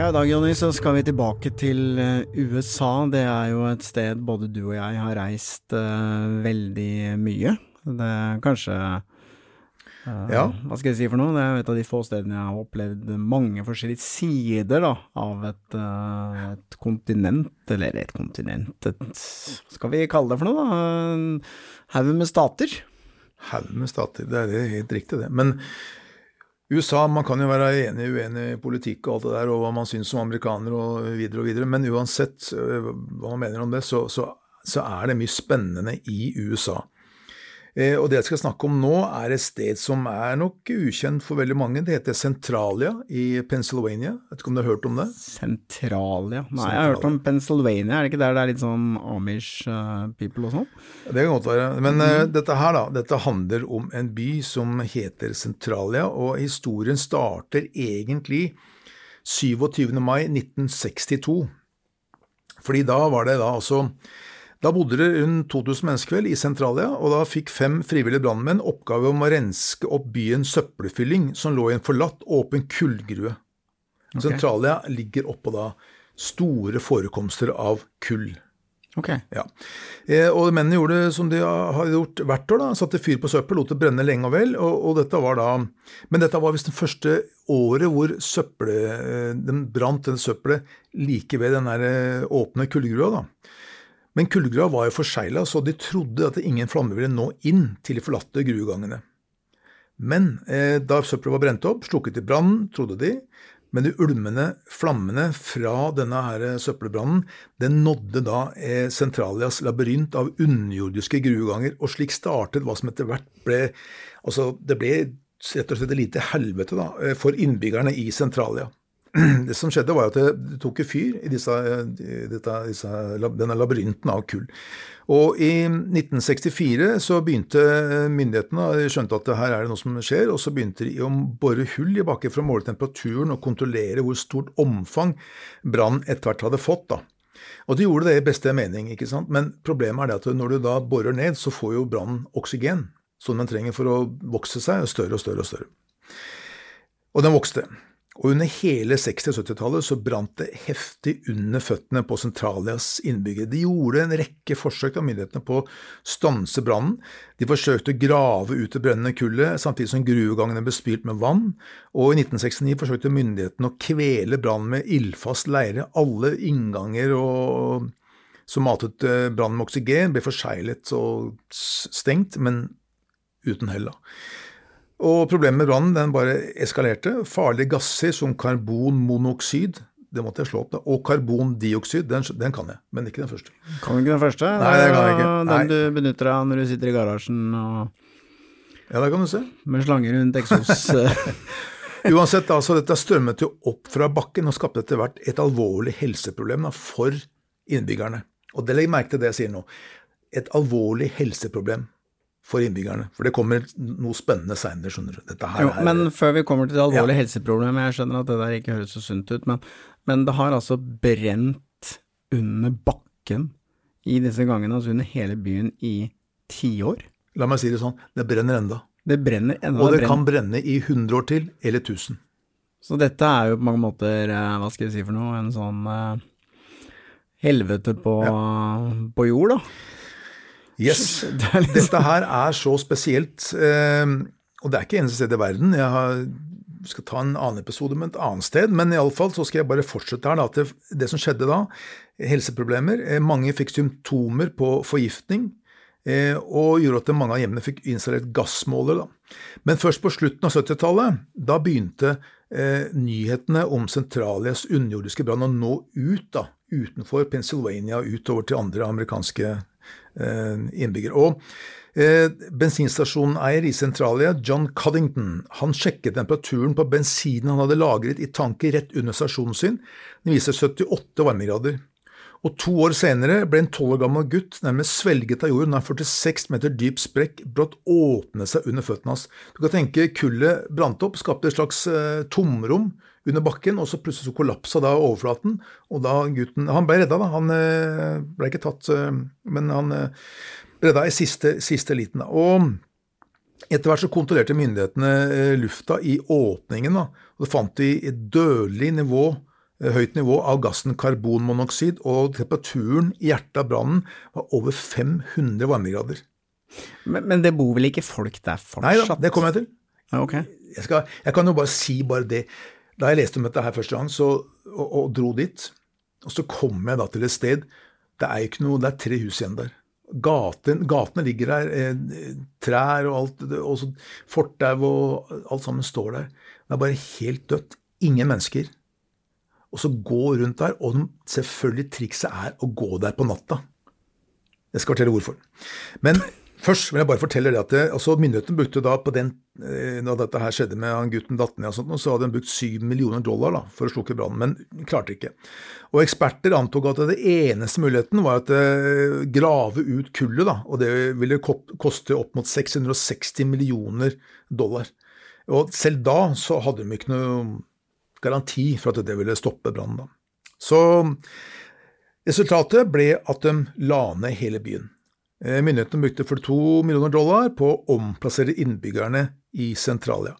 Ja, I dag Jonny, så skal vi tilbake til eh, USA. Det er jo et sted både du og jeg har reist uh, veldig mye. Det er kanskje uh, Ja. Hva skal jeg si for noe? Det er et av de få stedene jeg har opplevd mange forskjellige sider da, av et, uh, et kontinent, eller et kontinent et, Hva skal vi kalle det for noe, da? En haug med stater. Haug med stater, det er helt riktig det. Men USA, man kan jo være enig uenig i politikk og alt det der, og hva man syns om amerikanere og videre og videre, men uansett øh, hva man mener om det, så, så, så er det mye spennende i USA. Eh, og det jeg skal snakke om nå, er et sted som er nok ukjent for veldig mange. Det heter Centralia i Pennsylvania. Vet ikke om du har hørt om det? Centralia? Nei, jeg har hørt om Pennsylvania, er det ikke der det er litt sånn Amish uh, people og sånn? Det kan godt være. Men uh, dette her, da. Dette handler om en by som heter Centralia, og historien starter egentlig 27. mai 1962. Fordi da var det da altså da bodde det rundt 2000 mennesker vel i Sentralia, og da fikk fem frivillige brannmenn oppgave om å renske opp byens søppelfylling som lå i en forlatt, åpen kullgrue. Okay. Sentralia ligger oppå da store forekomster av kull. Ok. Ja. Eh, og mennene gjorde det som de har gjort hvert år, da, satte fyr på søppel, lot det brenne lenge og vel. Og, og dette var da, Men dette var visst det første året hvor søppel, eh, den brant den søppelet like ved den der eh, åpne kullgrua. da. Men kullgrava var jo forsegla, så de trodde at ingen flammer ville nå inn til de forlatte gruegangene. Men eh, da søppelet var brent opp, slukket i brannen, trodde de, men de ulmende flammene fra denne her søppelbrannen den nådde da eh, Centralias labyrint av underjordiske grueganger, og slik startet hva som etter hvert ble Altså, det ble rett og slett et lite helvete da, eh, for innbyggerne i Centralia. Det som skjedde, var at det, tok fyr i disse, dette, disse, denne labyrinten av kull. Og i 1964 så begynte myndighetene, de skjønte at her er det noe som skjer, og så begynte de å bore hull i bakken for å måle temperaturen og kontrollere hvor stort omfang brannen etter hvert hadde fått. da. Og de gjorde det i beste mening, ikke sant? men problemet er det at når du da borer ned, så får jo brannen oksygen, som den trenger for å vokse seg, større og større og større. Og den vokste. Og under hele 60- og 70-tallet så brant det heftig under føttene på Centralias innbyggere. De gjorde en rekke forsøk av myndighetene på å stanse brannen. De forsøkte å grave ut det brennende kullet, samtidig som gruvegangene ble spylt med vann. Og i 1969 forsøkte myndighetene å kvele brannen med ildfast leire. Alle innganger og som matet eh, brannen med oksygen, ble forseglet og stengt, men uten hell. da. Og problemet med brannen den bare eskalerte. Farlige gasser som karbonmonoksid, det måtte jeg slå opp, da, og karbondioksid, den, den kan jeg, men ikke den første. Kan du ikke den første? Nei, det kan jeg ikke. Nei. Den du benytter deg av når du sitter i garasjen og Ja, det kan du se. med slanger rundt eksos... Uansett, altså, dette strømmet jo opp fra bakken og skapte etter hvert et alvorlig helseproblem da, for innbyggerne. Og det legger merke til det jeg sier nå. Et alvorlig helseproblem for innbyggerne. For det kommer noe spennende seinere, skjønner du. Jo, er men før vi kommer til det alvorlige Ja. helseproblemet, jeg skjønner at det der ikke høres så sunt ut, men, men det har altså brent under bakken i disse gangene, altså under hele byen i tiår. La meg si det sånn, det brenner enda. Det brenner enda. Og det det kan brenne i 100 år til, eller 1000. Så dette er jo på mange måter, eh, hva skal jeg si for noe, en sånn eh, helvete på, på jord, da. Yes. Dette her er så spesielt, eh, og det er ikke eneste sted i verden. Jeg har, skal ta en annen episode med et annet sted, men iallfall så skal jeg bare fortsette her. Da, det, som skjedde da, helseproblemer. Eh, mange fikk symptomer på forgiftning. Eh, og gjorde at mange av hjemmene fikk installert gassmåler. Da. Men først på slutten av 70-tallet, da begynte eh, nyhetene om Sentralias underjordiske brann å nå ut, da, utenfor Pennsylvania, utover til andre amerikanske innbyggere. Og eh, bensinstasjoneier i Sentralia, John Coddington, han sjekket temperaturen på bensinen han hadde lagret i tanken rett under stasjonen sin. Den viser 78 varmegrader. Og to år senere ble en tolv år gammel gutt nærmest svelget av jorden da en 46 meter dyp sprekk brått åpnet seg under føttene hans. Du kan tenke kullet brant opp, skapte et slags eh, tomrom under bakken, og så plutselig så kollapsa da overflaten, og da gutten Han ble redda, da. Han eh, ble ikke tatt, eh, men han eh, redda i siste, siste liten. da. Og etter hvert så kontrollerte myndighetene lufta i åpningen, da, og det fant de et dødelig nivå høyt nivå av gassen karbonmonoksid, og temperaturen i hjertet av brannen var over 500 varmegrader. Men, men det bor vel ikke folk der fortsatt? Nei da, det kommer jeg til. Ja, Ok. Jeg, skal, jeg kan jo bare si bare det. Da jeg leste om dette her første gang så, og, og dro dit, og så kom jeg da til et sted Det er ikke noe, det er tre hus igjen der. Gaten, gatene ligger der, eh, trær og alt, og så fortau og alt sammen står der. Det er bare helt dødt. Ingen mennesker. Og så gå rundt der, og selvfølgelig trikset er å gå der på natta. Jeg skal fortelle hvorfor. Men først vil jeg bare fortelle det at det, altså myndighetene brukte da på den eh, da dette her skjedde med han gutten datt ned og sånt, så hadde de brukt 7 millioner dollar da, for å slukke brannen, men klarte ikke. Og eksperter antok at det eneste muligheten var at eh, grave ut kullet, da, og det ville koste opp mot 660 millioner dollar. Og selv da så hadde de ikke noe garanti for at det ville stoppe brannen. Så Resultatet ble at de la ned hele byen. Eh, Myndighetene brukte 42 millioner dollar på å omplassere innbyggerne i Sentralia.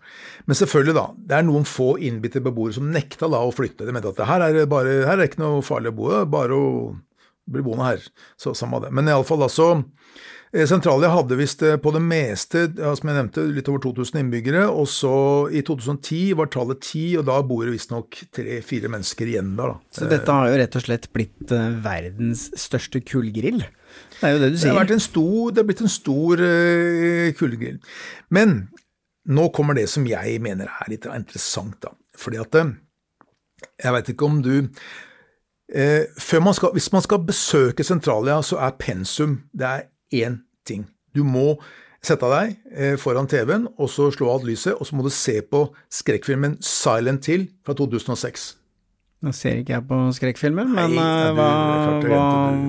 Men selvfølgelig, da, det er noen få innbitte beboere som nekta da å flytte. De mente at her er det bare, her er det ikke noe farlig å bo, bare å bli boende her. Så samme det. Men iallfall altså eh, Sentralia hadde visst eh, på det meste, ja, som jeg nevnte, litt over 2000 innbyggere. Og så i 2010 var tallet 10, og da bor det visstnok tre-fire mennesker igjen der. da. Så dette har jo rett og slett blitt verdens største kullgrill? Det er jo det du Det sier. en stor, det har blitt en stor uh, kuldegrill. Men nå kommer det som jeg mener er litt interessant, da. Fordi at eh, Jeg veit ikke om du eh, man skal, Hvis man skal besøke Sentralia, så er pensum det er én ting. Du må sette deg eh, foran TV-en, og så slå av lyset, og så må du se på skrekkfilmen Silent Hill fra 2006. Nå ser ikke jeg på skrekkfilmer, men Nei, ja, du- hva, klart hva,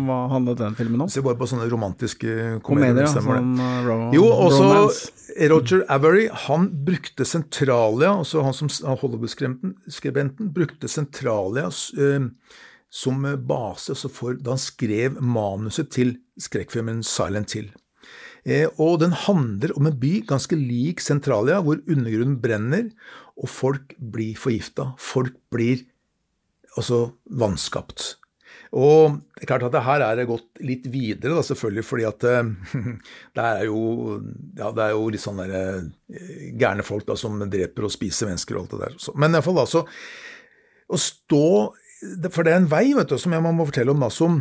hva handlet den filmen om? Se bare på sånne romantiske komedier. Komedier. Sånn uh, ro Jo, også romance. Roger Avery, han brukte Centralia, altså han som Hollywood-skribenten, brukte Centralia uh, som base altså for, da han skrev manuset til skrekkfilmen Silent Hill. Eh, og den handler om en by ganske lik Centralia, hvor undergrunnen brenner, og folk blir forgifta. Folk blir altså vanskapt. Og det er klart at det her er det gått litt videre, da, selvfølgelig, fordi at eh, det er jo, ja, det er jo litt sånn eh, gærne folk da, som dreper og spiser mennesker og alt det der. Så, men iallfall altså Å stå For det er en vei vet du, som jeg må fortelle om, da, som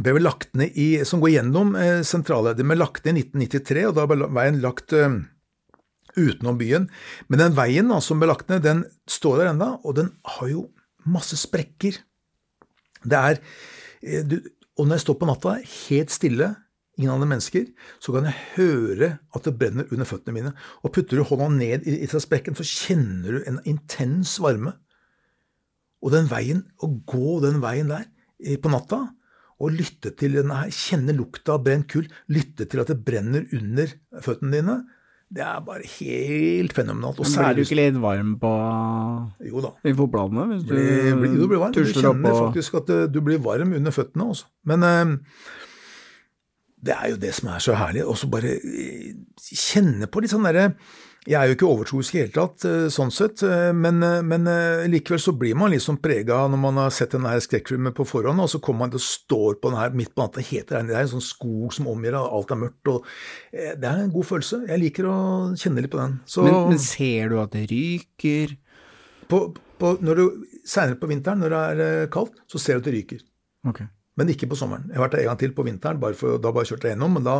ble lagt ned i, som går gjennom eh, sentrale. Den ble lagt ned i 1993, og da ble veien lagt eh, utenom byen. Men den veien da, som ble lagt ned, den står der ennå, og den har jo masse sprekker. Det er eh, du, Og når jeg står på natta, helt stille, ingen andre mennesker, så kan jeg høre at det brenner under føttene mine. Og putter du hånda ned i, i sprekken, så kjenner du en intens varme. Og den veien, å gå den veien der eh, på natta, og lytte til denne her, kjenne lukta av brent kull, lytte til at det brenner under føttene dine, det er bare helt fenomenalt. Og Blir du ikke litt varm på Jo da. i fotbladene hvis du blir, blir, du blir varm. Du kjenner faktisk at eh, du blir varm under føttene også. Men eh, det er jo det som er så herlig. Og så bare eh, kjenne på litt sånn derre Jeg er jo ikke overtroisk i det hele tatt, eh, sånn sett, eh, men, eh, men likevel så blir man liksom prega når man har sett denne her skrekkfilmen på forhånd, og så kommer man til å stå på den her midt på natta. Det er en sånn skog som omgir deg, alt er mørkt. og Det er en god følelse. Jeg liker å kjenne litt på den. Så men, men ser du at det ryker? på, på, når du, senere på vinteren, når det er kaldt, så ser du at det ryker. Okay. Men ikke på sommeren. Jeg har vært der en gang til på vinteren, bare for, da bare kjørte jeg gjennom. Men da,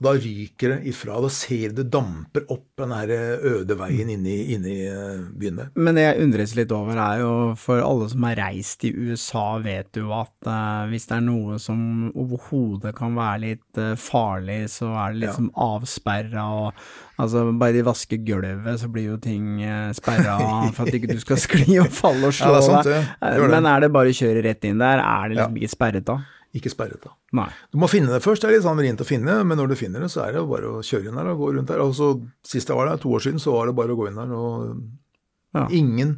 da ryker det ifra. Da ser du det damper opp den her øde veien inne i, inne i eh, byen der. Men det jeg undres litt over, er jo for alle som har reist i USA, vet jo at eh, hvis det er noe som overhodet kan være litt eh, farlig, så er det liksom avsperra og Altså, bare de vasker gulvet, så blir jo ting uh, sperra for at ikke du skal skli og falle og slå Ja, er sant, deg. det. Eh, det. Men er det bare å kjøre rett inn der? Er det liksom ikke sperret da? Ikke sperret, da. Nei. Du må finne det først. Det er litt sånn vrient å finne, men når du finner det, så er det bare å kjøre inn der og gå rundt der. Og så, Sist jeg var der, to år siden, så var det bare å gå inn der. og Ja. Ingen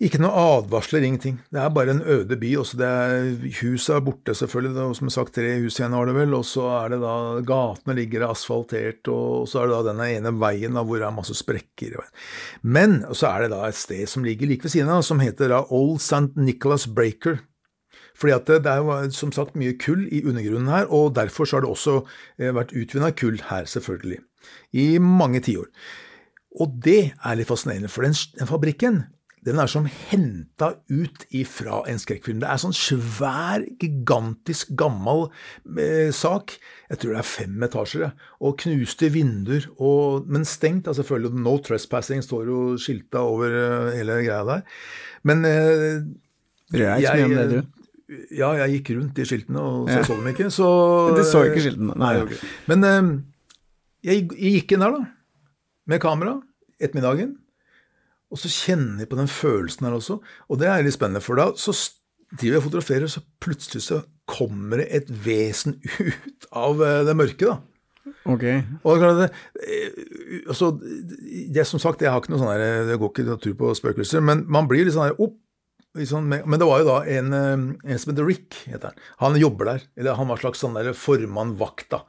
Ikke noe advarsler, ingenting. Det er bare en øde by. Også det er, huset er borte, selvfølgelig. Det er, som sagt, tre hus igjen har det vel. Og så er det da Gatene ligger asfaltert, og så er det da denne ene veien da, hvor det er masse sprekker. Men så er det da et sted som ligger like ved siden av, som heter da Old St. Nicholas Breaker. Fordi at det, er som sagt mye kull i undergrunnen her, og derfor så har det også eh, vært utvinna kull her, selvfølgelig. I mange tiår. Og det er litt fascinerende, for den, den fabrikken den er som henta ut ifra en skrekkfilm. Det er sånn svær, gigantisk gammel eh, sak. Jeg tror det er fem etasjer, og knuste vinduer, og, men stengt. Altså selvfølgelig, No trespassing står jo skilta over eh, hele greia der. Men eh, Bryr deg Ja, jeg gikk rundt de skiltene, og så så dem ikke. Så, Du så ikke skiltene? Nei. Nei, ok. Men eh, jeg, jeg gikk inn der, da, med kamera, ettermiddagen. Og så kjenner jeg på den følelsen her også. Og det er litt spennende, for da så driver jeg og fotograferer, så plutselig så kommer det et vesen ut av eh, det mørke, da. Ok. Og det, eh, altså, det, som sagt, jeg har ikke noe sånn her, det går ikke tro på spøkelser, men man blir litt sånn her opp. Sånn men det var jo da en, en som heter Rick, heter han. Han jobber der. Eller han var slags sånn der formann-vakt, da.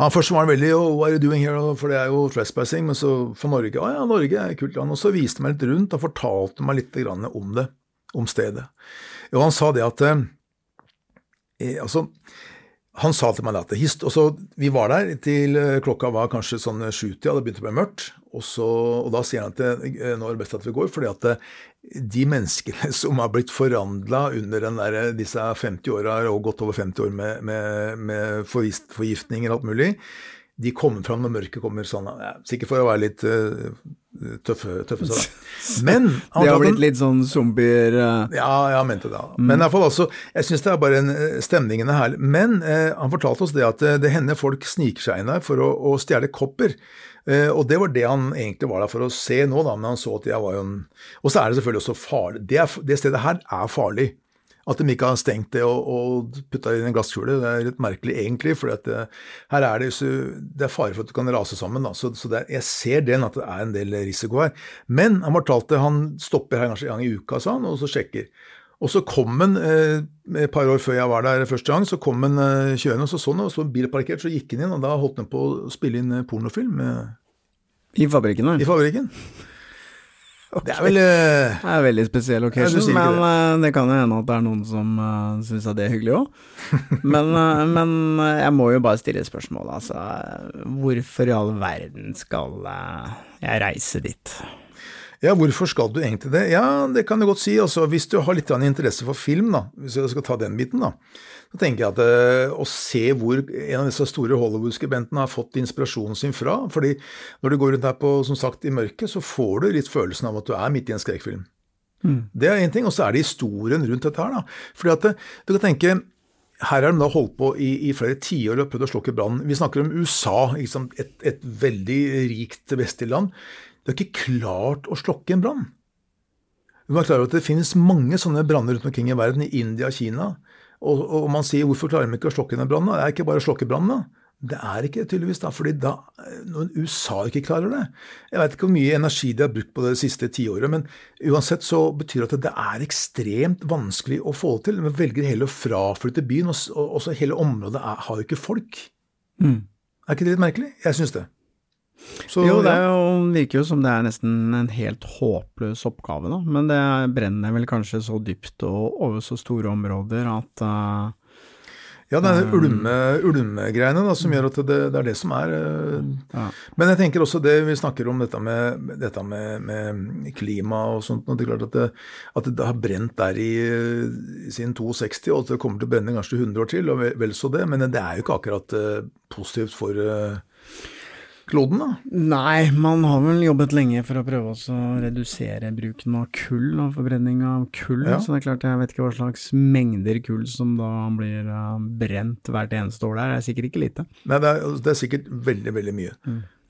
Han Først var han veldig oh, what are you doing here? For det er jo trespassing. Men så for Norge Å ja, Norge er kult land. Og så viste han meg litt rundt og fortalte meg litt om det, om stedet. Og han sa det at eh, Altså, han sa til meg at hist, og så, Vi var der til eh, klokka var kanskje sånn sjutida, det begynte å bli mørkt. Og, så, og da sier han at eh, nå er det best at vi går, fordi at eh, de menneskene som har blitt forandla under der, disse 50 åra, og godt over 50 år med, med, med forgist- forgiftning og alt mulig, de kommer fram når mørket kommer sånn ja, Sikkert for å være litt tøffe, tøffe seg. Men Det har blitt litt sånn zombier uh... ja, jeg mente det. da. Men i hvert fall altså, jeg syns det er bare en, eh, stemningen er herlig. Men eh, han fortalte oss det at eh, det hender folk sniker seg inn her for å, å stjele kopper. Eh, og det var det han egentlig var der for å se nå, da, men han så at jeg var jo en Og så er det selvfølgelig også farlig. Det, det stedet her er farlig. At de ikke har stengt det og, og putta det i en glasskule, det er litt merkelig egentlig. For her er det, så, det er fare for at du kan rase sammen. Da. Så, så er, jeg ser den at det er en del risiko her. Men han fortalte han stopper her kanskje en gang i uka, sa han, og så sjekker. Og så kom han eh, et par år før jeg var der første gang, så kom han eh, kjørende, og så sånn, og så bilparkert, bil parkert, så gikk han inn, og da holdt han på å spille inn eh, pornofilm i da? i fabrikken. Det er vel uh, Det er veldig spesiell Ja, occasion, ikke men eh, det kan jo hende at det er noen som uh, syns at det er hyggelig òg. men, uh, men eh, jeg må jo bare stille et spørsmål, altså. Hvorfor i all verden skal eh, jeg reise dit? Ja, hvorfor skal du egentlig det? Ja, det kan du godt si. Altså, hvis du har litt interesse for film, da, hvis jeg skal ta den biten, da, så tenker jeg at eh, å se hvor en av disse store Hollywood-skribentene har fått inspirasjonen sin fra fordi når du går rundt her på, som sagt, i mørket, så får du litt følelsen av at du er midt i en skrekkfilm. Det er én ting, og så er det historien rundt dette her, da. Fordi at eh, du kan tenke her har de da holdt på i, i flere tiår og prøvd å slokke brannen. Vi snakker om USA? Et, et veldig rikt vestlig land. De har ikke klart å slokke en brann. Du må være klar over at Det finnes mange sånne branner rundt omkring i verden, i India og Kina. Og, og man sier hvorfor klarer de ikke å slokke den brannen? Det er ikke bare å slokke brannen, da. Det er ikke tydeligvis da, fordi da, når USA ikke klarer det Jeg vet ikke hvor mye energi de har brukt på det siste tiåret, men uansett så betyr det at det er ekstremt vanskelig å få det til. De velger heller å fraflytte byen, og, og, og hele området er, har jo ikke folk. Er ikke det litt merkelig? Jeg syns det. Så, Jo, det jo, virker jo som det er nesten en helt håpløs oppgave, da. Men det brenner vel kanskje så dypt og over så store områder at uh, Ja, det er det ulme- ulmegreiene da, som gjør at det, det er det som er uh, Ja. Men jeg tenker også det vi snakker om, dette med, dette med, med klima og sånt. og det er klart At det, at det har brent der i, eh, siden 62, og at det kommer til å brenne kanskje 100 år til, og vel, vel så det. Men det er jo ikke akkurat uh, positivt for eh, kloden, da. Nei, man har vel jobbet lenge for å prøve å redusere bruken av kull og forbrenning av kull. Ja. Så det er klart, jeg vet ikke hva slags mengder kull som da blir eh, brent hvert eneste år der. Det er sikkert ikke lite. Nei, det er, det er sikkert veldig, veldig mye.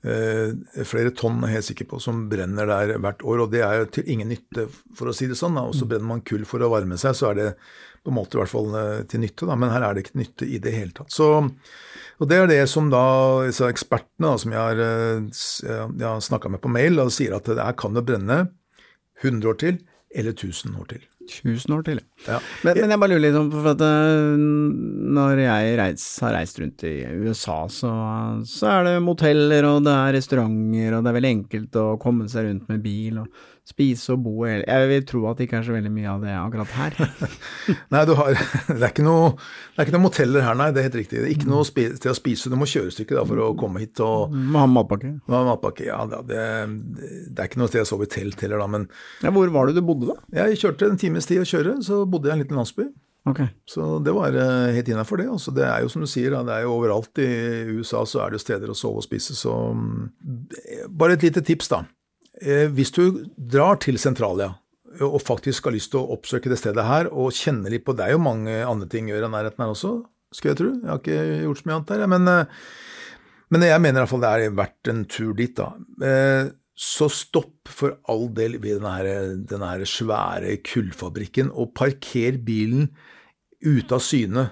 Eh, flere tonn er jeg helt sikker på som brenner der hvert år, og det er jo til ingen nytte, for å si det sånn. Og så brenner man kull for å varme seg, så er det på en måte i hvert fall eh, til nytte, da, men her er det ikke nytte i det hele tatt. Så, og Det er det som da disse ekspertene da, som jeg har, eh, jeg har snakka med på mail, da, sier at det her kan det brenne 100 år til eller 1000 år til. Tusen år til. Ja. Men, men jeg bare lurer litt om, for at eh, når jeg reis, har reist rundt i USA, så, så er det moteller, og det er restauranter, og det er veldig enkelt å komme seg rundt med bil, og spise og bo. Jeg vil tro at det ikke er så veldig mye av det akkurat her. Nei, du har, det, er ikke noe, det er ikke noe moteller her, nei. Det er helt riktig. Det er ikke noe sted å spise. Du må kjøre et stykke da, for å komme hit. og Må ha matpakke. Må ha matpakke? Ja, det, det er ikke noe sted å sove i telt heller, da. Men Ja, hvor var det du bodde da? jeg kjørte en times tid å kjøre, så bodde jeg i en liten landsby. Okay. Så det var eh, helt innafor det. Altså, det er jo som du sier, det er jo overalt i USA så er det steder å sove og spise, så mm, Bare et lite tips, da. Eh, Hvis du drar til Sentralia og faktisk har lyst til å oppsøke det stedet her, og kjenne litt på Det er jo mange andre ting å gjøre i nærheten her også, skal jeg tro. Jeg har ikke gjort så mye annet der, men, eh, men jeg mener iallfall det er verdt en tur dit, da. Eh, Så stopp for all del ved denne, svære kullfabrikken, og parker bilen ute av syne.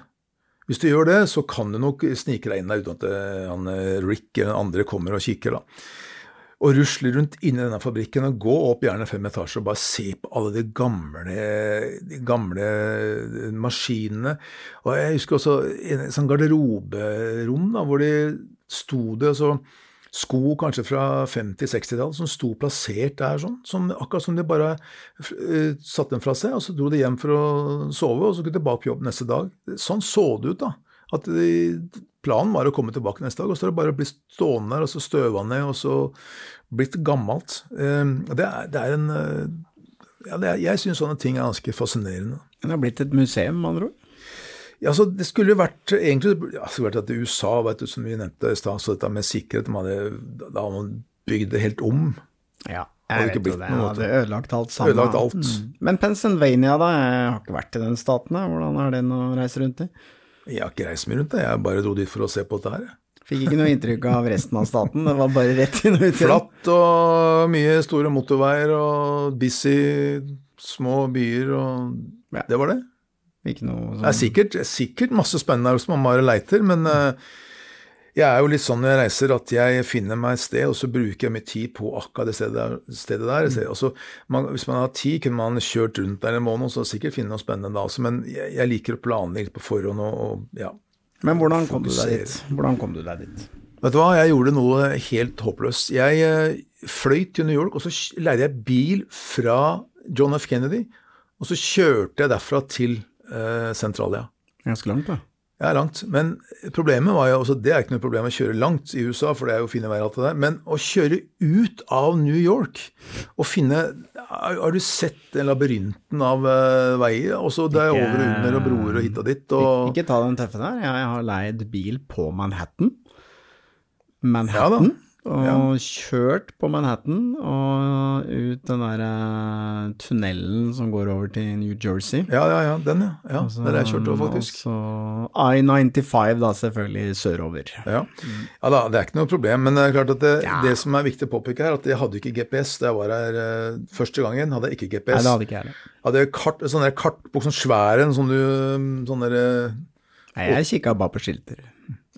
Hvis du gjør det, så kan du nok snike deg inn der uten at eh, han, eh, Rick eller andre kommer og kikker. da. Og rusle rundt inni denne fabrikken og gå opp gjerne fem etasjer og bare se på alle de gamle, de gamle maskinene. Og jeg husker også en sånn garderoberom da, hvor de sto det så sko kanskje fra 50-60-tallet som sto plassert der sånn, som, akkurat som de bare uh, satte dem fra seg, og så dro de hjem for å sove, og så skulle de tilbake på jobb neste dag. Sånn så det ut, da. At de, planen var å komme tilbake neste dag, og så er det bare å bli stående der, og så støva ned, og så blitt gammelt. Uh, det, er, det er en uh, ja, det er, Jeg syns sånne ting er ganske fascinerende. Det har blitt et museum, med andre ord. Ja, så det skulle jo vært egentlig ja, skulle vært at USA, vet du, som vi nevnte i stad, så dette med sikkerhet man hadde, Da har man bygd det helt om. Ja, jeg vet jo det. noe, hadde ødelagt alt sammen. Ødelagt alt. Mm. Men Pennsylvania, da? Jeg har ikke vært i den staten. Hvordan er den å reise rundt i? Jeg har ikke reist mye rundt det, jeg bare dro dit for å se på dette her. Fikk ikke noe inntrykk av resten av staten, det var bare rett inn og ut. Flatt og mye store motorveier og busy små byer og Ja. Det var det. Ikke noe Det er sånn sikkert, sikkert masse spennende her hvis man bare leiter, men eh, jeg er jo litt sånn når jeg reiser at jeg finner meg et sted, og så bruker jeg mye tid på akkurat det stedet der. Stedet der. Mm. Altså, man, hvis man har tid, kunne man kjørt rundt der en måned og så sikkert finne noe spennende da også, men jeg, jeg liker å planlegge på forhånd og, og ja. Men hvordan kom du deg dit? Hvordan kom du deg dit? Vet du hva, jeg gjorde noe helt håpløst. Jeg eh, fløy til New York, og så leide jeg bil fra John F. Kennedy, og så kjørte jeg derfra til eh, Sentralia. Ganske langt, da. Ja, langt. Men problemet var jo også, det er ikke noe problem å kjøre langt i USA, for det er jo fine veier alt det der, men å kjøre ut av New York og finne Har du sett den labyrinten av eh, veier? Også det er over og under og broer og hit og dit. Og, Ikke ta den tøffe der. Jeg har leid bil på Manhattan. ja da. ja. og kjørt på Manhattan og ut den der eh, tunnelen som går over til New Jersey. Ja, ja, ja, den, ja. ja Altså, det er jeg kjørt over, faktisk. Og så I-95 da, selvfølgelig sørover. Ja. ja da, det er ikke noe problem, men det er klart at det, det som er viktig å påpeke her, at jeg hadde ikke GPS da jeg var her uh, første gangen. hadde jeg ikke Nei, det hadde ikke jeg hadde kart, sånn der kartbok, sånn svær en, sånn du Sånn der eh, Nei, jeg kikka bare på skilter.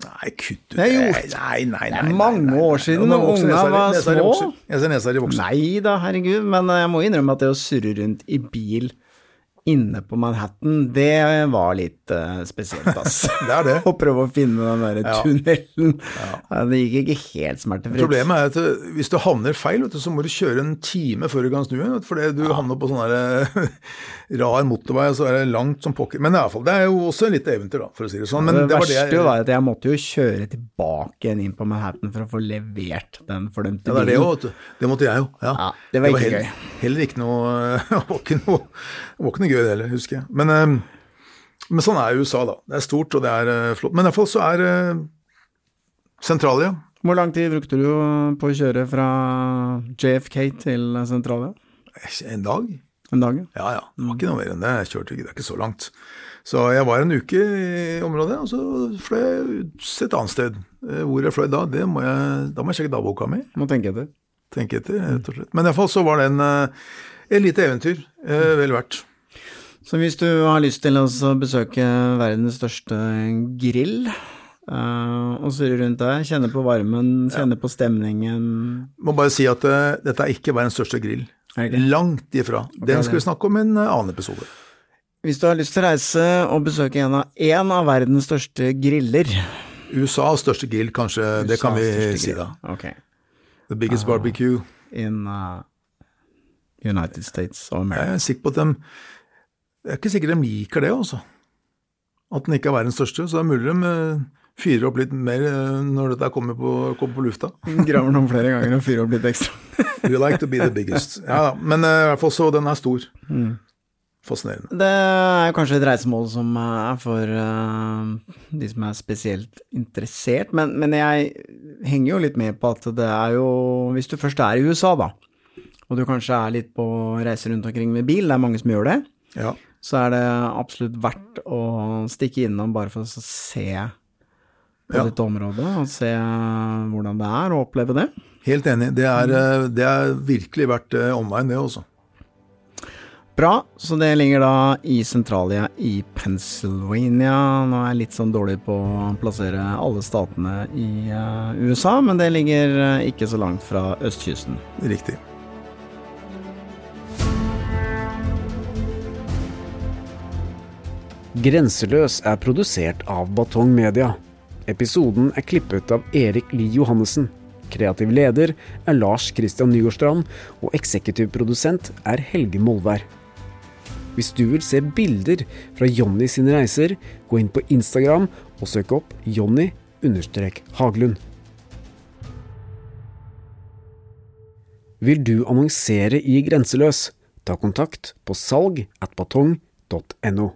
Nei, kutt ut Det Nei, nei, nei. Det er nei, mange år siden men unga var små. Jeg ser nesa er i voksen. Nei da, herregud, men jeg må innrømme at det å surre rundt i bil inne på Manhattan, det var litt uh, spesielt, ass. Det er det. Å prøve å finne den der Ja. tunnelen. Ja, det gikk ikke helt smertefritt. Problemet er at eh, hvis du havner feil, vet du, så må du kjøre en time før du kan snu vet du, ja. havner på sånn eh, rar motorvei, og så er det langt som pokker. Men i alle fall, det er jo også litt eventyr, da, for å si det sånn. Men det, det, var verste det jeg, var at jeg måtte jo kjøre tilbake igjen inn på Manhattan for å få levert den fordømte bilen. Ja, det er det vet du. Det måtte jeg jo. Ja. Ja, det var ikke heller, gøy. Heller ikke noe Det var ikke noe, det var ikke noe gøy, det heller, husker jeg. Men, eh, men sånn er USA, da. Det er stort, og det er eh, flott. Men i hvert fall så er uh, Sentralia Hvor lang tid brukte du på å kjøre fra JFK til Sentralia? en dag. En dag? ja. Ja ja, det var ikke noe mer enn det. Jeg kjørte ikke, det er ikke så langt. Så jeg var en uke i området, og så fløy jeg et annet sted. Eh, Hvor jeg fløy da, det må jeg, da må jeg sjekke dagboka mi. Må tenke etter. Tenke etter, rett og slett. Men iallfall så var det en, en lite eventyr. eh, Vel verdt. Så hvis du har lyst til å besøke verdens største grill, Uh, og surre rundt der, kjenne på varmen, kjenne på stemningen Må bare si at uh, dette er ikke verdens største grill. Langt ifra. Den skal vi snakke om i en eh, annen episode. Hvis du har lyst til å reise og besøke en av, en av verdens største griller USAs største grill, kanskje. det kan vi si, grill. da. Okay. The biggest barbecue. In uh, United States of America. Jeg er sikker på at de Jeg er ikke sikker de liker det, altså. At den ikke er verdens største. Så det er mulig de eh, fyrer opp litt mer eh, når dette kommer på, kommer på lufta. Graver noen flere ganger og fyrer opp litt ekstra. We like to be the biggest. Ja, men eh, i hvert fall så den er stor. Fascinerende. Det er kanskje et reisemål som er for uh, de som er spesielt interessert, men, men jeg henger jo litt med på at det er jo Hvis du først er i USA, da, og du kanskje er litt på reise rundt omkring med bil, det er mange som gjør det, Ja. Så er det absolutt verdt å stikke innom bare for å se på Ja. dette området, og se hvordan det er, og oppleve det. Helt enig. Det er, eh, det er virkelig verdt eh, omveien, det også. Bra, så det ligger da i Sentralia i Pennsylvania. Nå er jeg litt sånn dårlig på å plassere alle statene i eh, USA, men det ligger ikke så langt fra østkysten. Riktig. Grenseløs er produsert av Batong Media. Episoden er klippet av Erik Lie Johannessen. Kreativ leder er Lars Christian Nygårdstrand, og eksekutiv produsent er Helge Molvær. Hvis du vil se bilder fra Jonny sine reiser, gå inn på Instagram og søk opp Jonny-Haglund. Vil du annonsere i Grenseløs? Ta kontakt på salg at batong.no.